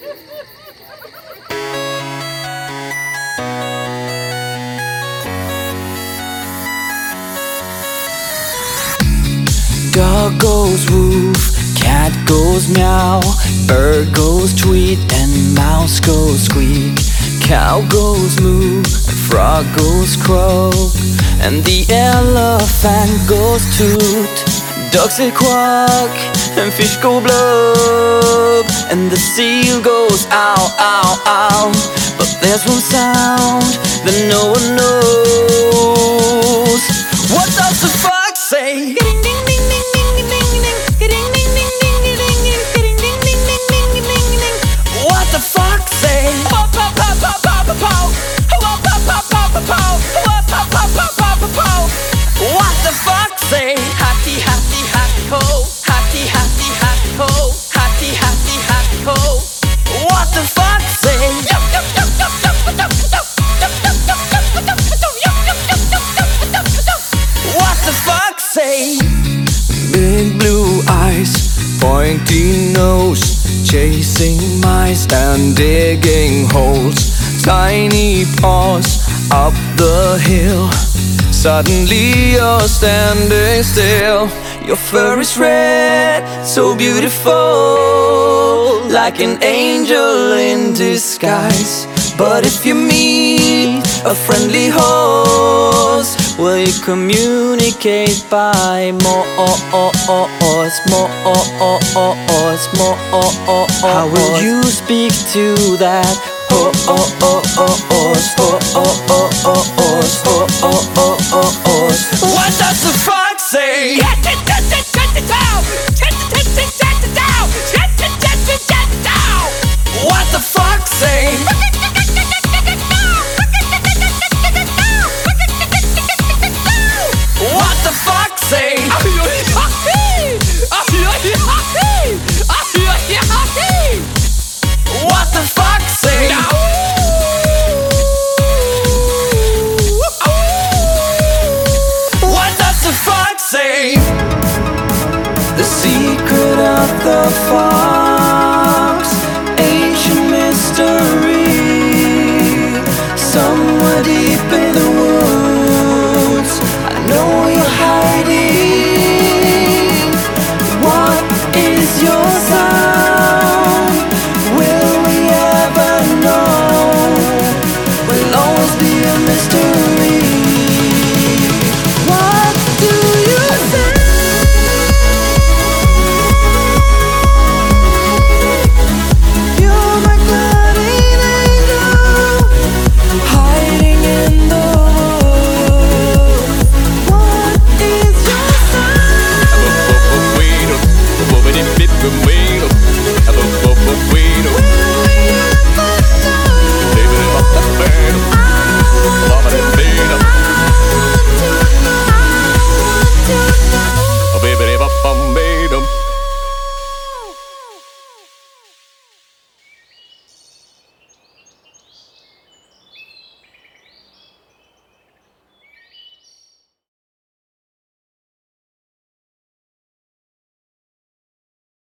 Dog goes woof, cat goes meow, bird goes tweet, and mouse goes squeak. Cow goes moo, frog goes croak, and the elephant goes toot. Ducks quack, and fish go blub, and the seal goes ow, ow, ow. But there's one sound that no one knows. What does the fox say? What the fuck say? Big blue eyes, pointy nose, chasing mice and digging holes. Tiny paws up the hill. Suddenly you're standing still. Your fur is red, so beautiful, like an angel in disguise. But if you meet a friendly horse, will you communicate by Morse? Morse? How will you speak to that? Horse? What The secret of the fox,